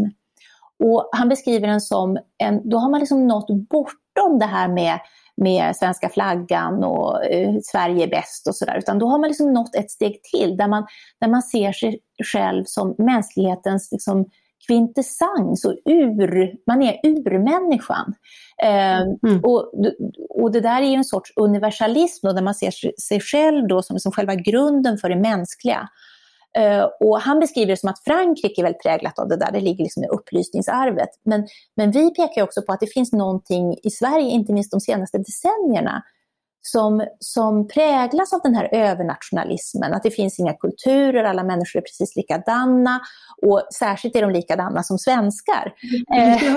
[SPEAKER 3] Och han beskriver den som, en, då har man liksom nått bortom det här med, med svenska flaggan och eh, Sverige är bäst och sådär. Utan då har man liksom nått ett steg till där man, där man ser sig själv som mänsklighetens liksom, kvintessens och ur, man är urmänniskan. Eh, mm. och, och det där är ju en sorts universalism då, där man ser sig själv då som, som själva grunden för det mänskliga. Uh, och han beskriver det som att Frankrike är väldigt präglat av det där, det ligger liksom i upplysningsarvet. Men, men vi pekar också på att det finns någonting i Sverige, inte minst de senaste decennierna, som, som präglas av den här övernationalismen, att det finns inga kulturer, alla människor är precis likadana och särskilt är de likadana som svenskar.
[SPEAKER 1] Mm. Eh,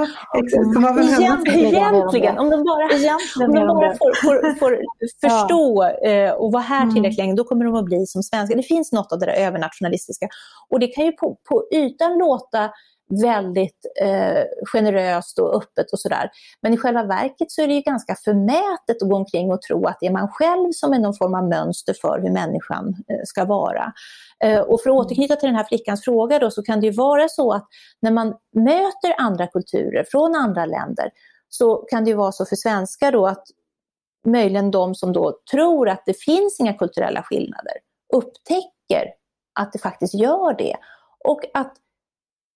[SPEAKER 3] egentligen, om de bara, om de bara får, får, får förstå eh, och vara här mm. tillräckligt länge, då kommer de att bli som svenskar. Det finns något av det där övernationalistiska. Och det kan ju på, på ytan låta väldigt eh, generöst och öppet och sådär. Men i själva verket så är det ju ganska förmätet att gå omkring och tro att det är man själv som är någon form av mönster för hur människan eh, ska vara. Eh, och för att återknyta till den här flickans fråga då, så kan det ju vara så att när man möter andra kulturer från andra länder så kan det ju vara så för svenskar då att möjligen de som då tror att det finns inga kulturella skillnader upptäcker att det faktiskt gör det. Och att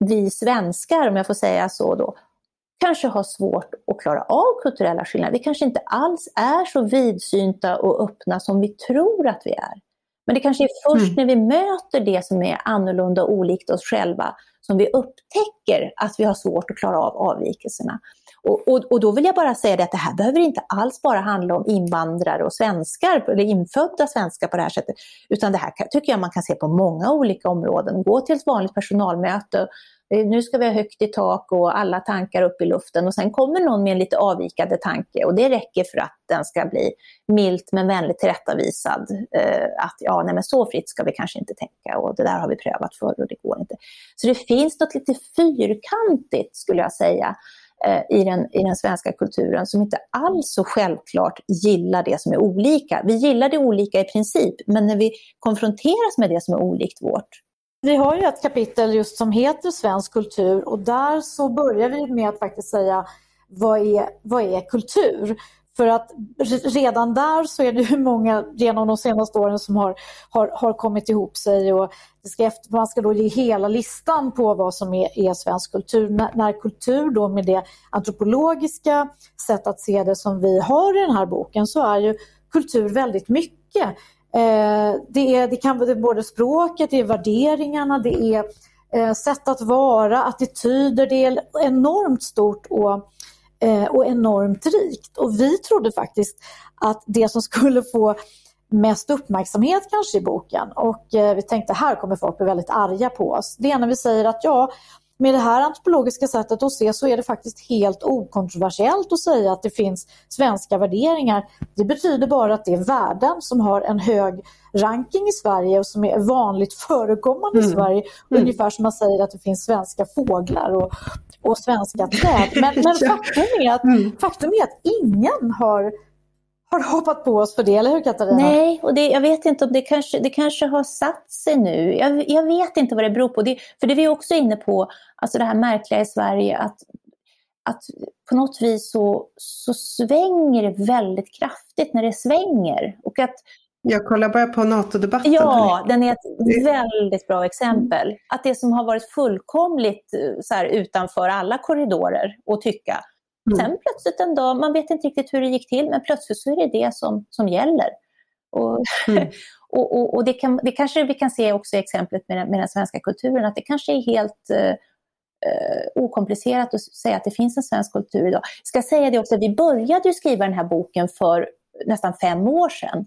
[SPEAKER 3] vi svenskar, om jag får säga så då, kanske har svårt att klara av kulturella skillnader. Vi kanske inte alls är så vidsynta och öppna som vi tror att vi är. Men det kanske är först mm. när vi möter det som är annorlunda och olikt oss själva som vi upptäcker att vi har svårt att klara av avvikelserna. Och, och, och, då vill jag bara säga det att det här behöver inte alls bara handla om invandrare och svenskar, eller infödda svenskar på det här sättet, utan det här tycker jag man kan se på många olika områden. Gå till ett vanligt personalmöte, eh, nu ska vi ha högt i tak och alla tankar upp i luften och sen kommer någon med en lite avvikande tanke och det räcker för att den ska bli milt men vänligt tillrättavisad. Eh, att ja, nej men så fritt ska vi kanske inte tänka och det där har vi prövat förr och det går inte. Så det finns något lite fyrkantigt skulle jag säga Eh, i den, i den svenska kulturen som inte alls så självklart gillar det som är olika. Vi gillar det olika i princip, men när vi konfronteras med det som är olikt vårt.
[SPEAKER 2] Vi har ju ett kapitel just som heter Svensk kultur och där så börjar vi med att faktiskt säga vad är, vad är kultur? För att redan där så är det ju många genom de senaste åren som har, har, har kommit ihop sig och ska efter, man ska då ge hela listan på vad som är, är svensk kultur. När, när, kultur då med det antropologiska sätt att se det som vi har i den här boken så är ju kultur väldigt mycket. Eh, det, är, det kan vara både språket, det är värderingarna, det är eh, sätt att vara, attityder, det är enormt stort och Eh, och enormt rikt. Och vi trodde faktiskt att det som skulle få mest uppmärksamhet kanske i boken och eh, vi tänkte här kommer folk bli väldigt arga på oss. Det är när vi säger att ja, med det här antropologiska sättet att se så är det faktiskt helt okontroversiellt att säga att det finns svenska värderingar. Det betyder bara att det är värden som har en hög ranking i Sverige och som är vanligt förekommande mm. i Sverige. Mm. Ungefär som man säger att det finns svenska fåglar och, och svenska träd. Men, men faktum, är att, mm. faktum är att ingen har har hoppat på oss för det, eller hur Katarina?
[SPEAKER 3] Nej, och det, jag vet inte om det kanske, det kanske har satt sig nu. Jag, jag vet inte vad det beror på. Det, för det är vi också inne på, alltså det här märkliga i Sverige att, att på något vis så, så svänger det väldigt kraftigt när det svänger. Och att
[SPEAKER 1] Jag kollar bara på NATO-debatten.
[SPEAKER 3] Ja, den är ett väldigt bra exempel. Att det som har varit fullkomligt eh, så här, utanför alla korridorer att tycka. Mm. Sen plötsligt en dag, man vet inte riktigt hur det gick till, men plötsligt så är det det som, som gäller. Och, mm. och, och, och, det, kan, det kanske vi kan se också i exemplet med den, med den svenska kulturen, att det kanske är helt eh, eh okomplicerat att säga att det finns en svensk kultur idag. Jag ska säga det också, vi började skriva den här boken för nästan fem år sedan.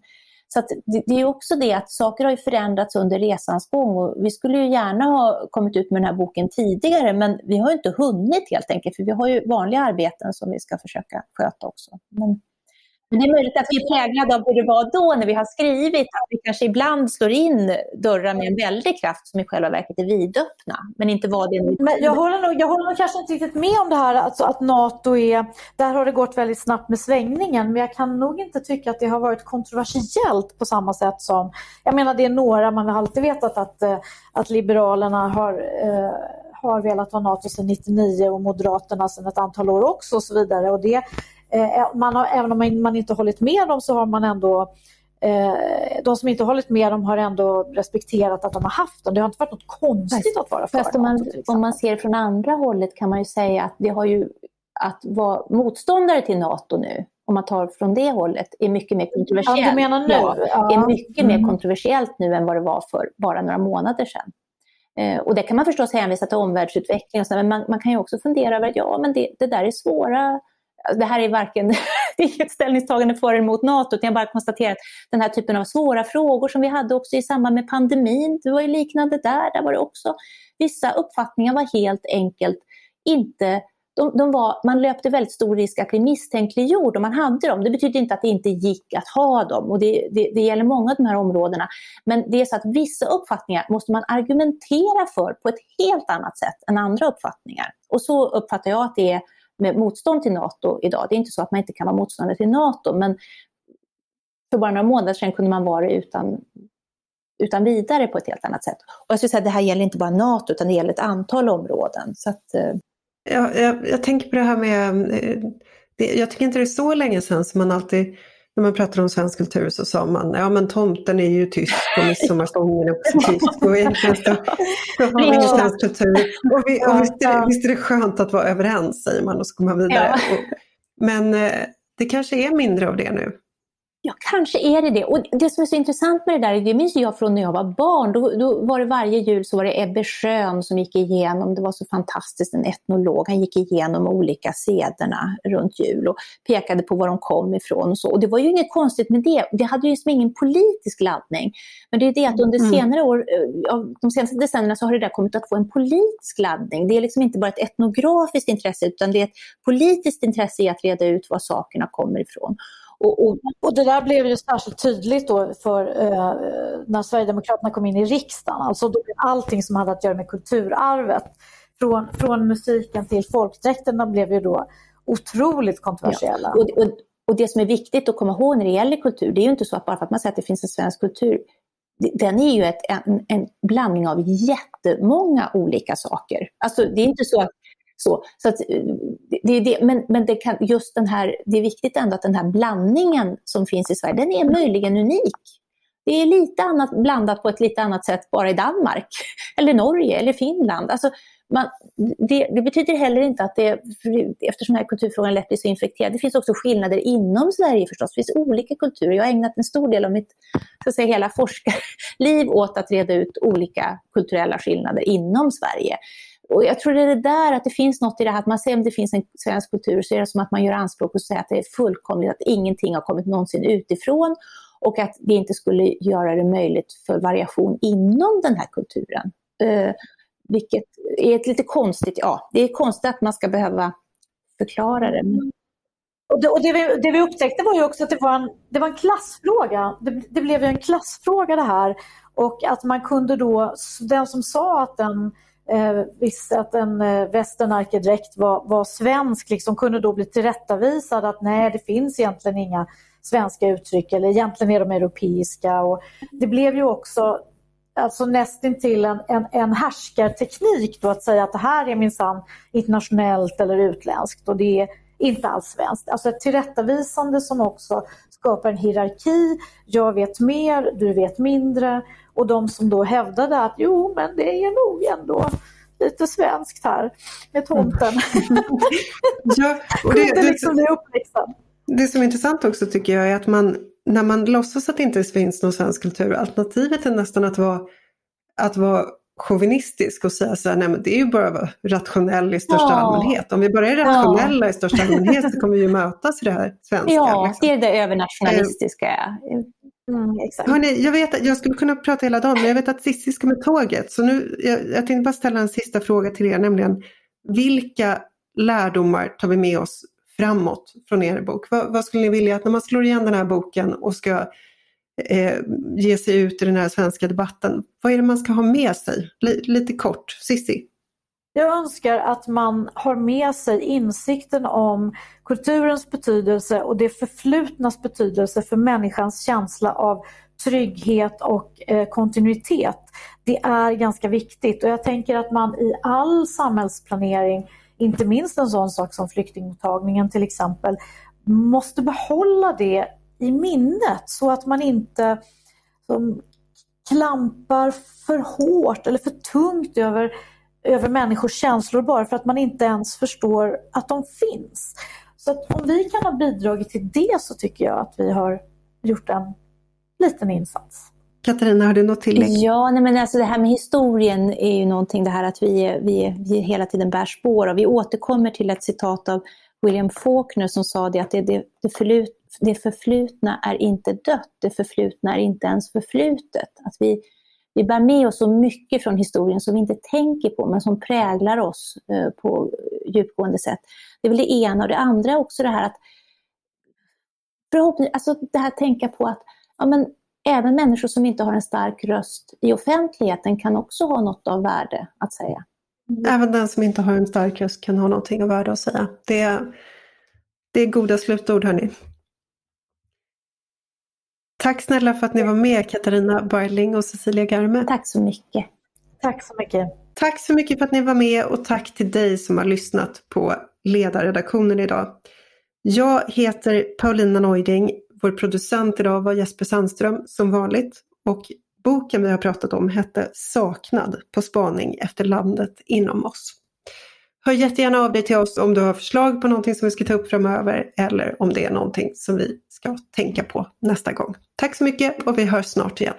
[SPEAKER 3] Så det, det, är också det att saker har förändrats under resans gång och vi skulle ju gärna ha kommit ut med den här boken tidigare men vi har inte hunnit helt enkelt för vi har ju vanliga arbeten som vi ska försöka sköta också. Men men det är möjligt att vi är präglade av hur det var då när vi har skrivit, att vi kanske ibland slår in dörrar med en väldig kraft som i själva verket är vidöppna, men inte var det.
[SPEAKER 2] Men jag håller nog, jag håller nog kanske inte riktigt med om det här alltså att NATO är, där har det gått väldigt snabbt med svängningen, men jag kan nog inte tycka att det har varit kontroversiellt på samma sätt som, jag menar det är några, man har alltid vetat att, eh, att Liberalerna har eh, har velat ha NATO sedan 99 och Moderaterna sedan ett antal år också och så vidare. Och det man har, även om man inte hållit med dem så har man ändå eh, de som inte hållit med dem har ändå respekterat att de har haft dem. Det har inte varit något konstigt att vara för
[SPEAKER 3] Fast om man, om man ser från andra hållet kan man ju säga att det har ju att vara motståndare till NATO nu, om man tar från det hållet, är mycket mer kontroversiellt.
[SPEAKER 2] Ja, du menar nu? Ja,
[SPEAKER 3] är mycket mm. mer kontroversiellt nu än vad det var för bara några månader sedan. Eh, och det kan man förstås hänvisa till omvärldsutveckling, och så, men man, man, kan ju också fundera över att ja, men det, det där är svåra Alltså, det här är varken ett ställningstagande för eller emot NATO, utan jag bara konstaterar att den här typen av svåra frågor som vi hade också i samband med pandemin, det var ju liknande där, där var det också vissa uppfattningar var helt enkelt inte de, de var, man löpte väldigt stor risk att bli misstänkliggjord om man hade dem. Det betyder inte att det inte gick att ha dem och det, det, det, gäller många av de här områdena. Men det är så att vissa uppfattningar måste man argumentera för på ett helt annat sätt än andra uppfattningar. Och så uppfattar jag att det är med motstånd till NATO idag. Det är inte så att man inte kan vara motståndare till NATO, men för bara några månader sedan kunde man vara det utan, utan vidare på ett helt annat sätt. Och jag skulle säga att det här gäller inte bara NATO, utan det gäller ett antal områden. Så att, eh...
[SPEAKER 1] jag, jag, tänker på det här med, eh, det, jag tycker inte det är så länge sedan som man alltid när man pratade om svensk kultur så sa man, ja men tomten är ju tysk och midsommarstången är också tysk och egentligen så, så har vi ingen svensk kultur. Och, vi, och visst, är det, visst är det skönt att vara överens säger man och så går man vidare. Ja. Och, men eh, det kanske är mindre av det nu.
[SPEAKER 3] Ja, kanske är det det. Och det som är så intressant med det där, det minns jag från när jag var barn. Då, då var det varje jul så var det Ebbe Schön som gick igenom, det var så fantastiskt, en etnolog, han gick igenom olika sederna runt jul och pekade på var de kom ifrån och så. Och det var ju inget konstigt med det, det hade ju liksom ingen politisk laddning. Men det är det att under mm. senare år, eh, de senaste decennierna så har det där kommit att få en politisk laddning. Det är liksom inte bara ett etnografiskt intresse utan det är ett politiskt intresse i att reda ut var sakerna kommer ifrån.
[SPEAKER 2] Och, och, och, det där blev ju särskilt tydligt då för eh, när Sverigedemokraterna kom in i riksdagen. Alltså då blev allting som hade att göra med kulturarvet, från, från musiken till folkdräkterna blev ju då otroligt kontroversiella.
[SPEAKER 3] Ja. Och, och, och det som är viktigt att komma ihåg när det gäller kultur, det är ju inte så att bara för att man säger att det finns en svensk kultur, den är ju ett, en, en blandning av jättemånga olika saker. Alltså det är inte så att så, så att, eh, det, det, men men det, kan, just den här, det är viktigt ändå att den här blandningen som finns i Sverige, den är möjligen unik. Det är lite annat blandat på ett lite annat sätt bara i Danmark, eller Norge eller Finland. Alltså, man, det, det, betyder heller inte att det, eftersom den här kulturfrågan lätt blir så infekterad, det finns också skillnader inom Sverige förstås. Det finns olika kulturer. Jag har ägnat en stor del av mitt så att säga, hela forskarliv åt att reda ut olika kulturella skillnader inom Sverige. Och jag tror det är det där att det finns något i det här att man ser om det finns en svensk kultur så är det som att man gör anspråk på att säga att det är fullkomligt, att ingenting har kommit någonsin utifrån och att det inte skulle göra det möjligt för variation inom den här kulturen. Eh, vilket är ett lite konstigt, ja, det är konstigt att man ska behöva förklara det.
[SPEAKER 2] Och det, och det, vi, det vi upptäckte var ju också att det var en, det var en klassfråga. Det, det blev ju en klassfråga det här. Och att man kunde då, den som sa att den eh, visste att en eh, var, var svensk liksom kunde då bli tillrättavisad att nej det finns egentligen inga svenska uttryck eller egentligen är de europeiska. Och det blev ju också alltså nästintill en, en, en härskarteknik då att säga att det här är minsann internationellt eller utländskt och det är inte alls svenskt. Alltså ett tillrättavisande som också skapar en hierarki, jag vet mer, du vet mindre. Och de som då hävdade att jo men det är nog ändå lite svenskt här med tomten.
[SPEAKER 1] ja, och det, det, liksom det, det som är intressant också tycker jag är att man när man låtsas att det inte finns någon svensk kultur, alternativet är nästan att vara, att vara chauvinistisk och säga så här, nej men det är ju bara att vara rationell i största ja. allmänhet. Om vi bara är rationella ja. i största allmänhet så kommer vi ju mötas i det här svenska.
[SPEAKER 3] Ja, liksom. det är det övernationalistiska.
[SPEAKER 1] Mm, exakt. Hörrni, jag vet att jag skulle kunna prata hela dagen men jag vet att Cissi ska med tåget. Så nu, jag, jag tänkte bara ställa en sista fråga till er, nämligen vilka lärdomar tar vi med oss framåt från er bok? Vad, vad, skulle ni vilja att när man slår igen den här boken och ska eh, ge sig ut i den här svenska debatten, vad är det man ska ha med sig? L lite kort, Sissi.
[SPEAKER 2] Jag önskar att man har med sig insikten om kulturens betydelse och det förflutnas betydelse för människans känsla av trygghet och eh, kontinuitet. Det är ganska viktigt och jag tänker att man i all samhällsplanering inte minst en sån sak som flyktingmottagningen till exempel, måste behålla det i minnet så att man inte som, klampar för hårt eller för tungt över, över människors känslor bara för att man inte ens förstår att de finns. Så att om vi kan ha bidragit till det så tycker jag att vi har gjort en liten insats.
[SPEAKER 1] Katarina, har du något tillägg?
[SPEAKER 3] Ja, nej men alltså det här med historien är ju någonting det här att vi, vi, vi hela tiden bär spår av. Vi återkommer till ett citat av William Faulkner som sa det att det, det, det, förlut, det förflutna är inte dött, det förflutna är inte ens förflutet. Att vi, vi bär med oss så mycket från historien som vi inte tänker på men som präglar oss eh, på djupgående sätt. Det är väl det ena och det andra är också det här att förhoppningsvis, alltså det här tänka på att ja, men även människor som inte har en stark röst i offentligheten kan också ha något av värde att säga. Mm.
[SPEAKER 1] Även den som inte har en stark röst kan ha någonting av värde att säga. Det är, det är goda slutord hörni. Tack snälla för att ni var med Katarina Barling och Cecilia Garme.
[SPEAKER 3] Tack så mycket.
[SPEAKER 2] Tack så mycket.
[SPEAKER 1] Tack så mycket för att ni var med och tack till dig som har lyssnat på ledarredaktionen idag. Jag heter Paulina Neuding. Vår producent idag var Jesper Sandström som vanligt och boken vi har pratat om hette Saknad på spaning efter landet inom oss. Hör jättegärna av dig till oss om du har förslag på någonting som vi ska ta upp framöver eller om det är någonting som vi ska tänka på nästa gång. Tack så mycket och vi hörs snart igen.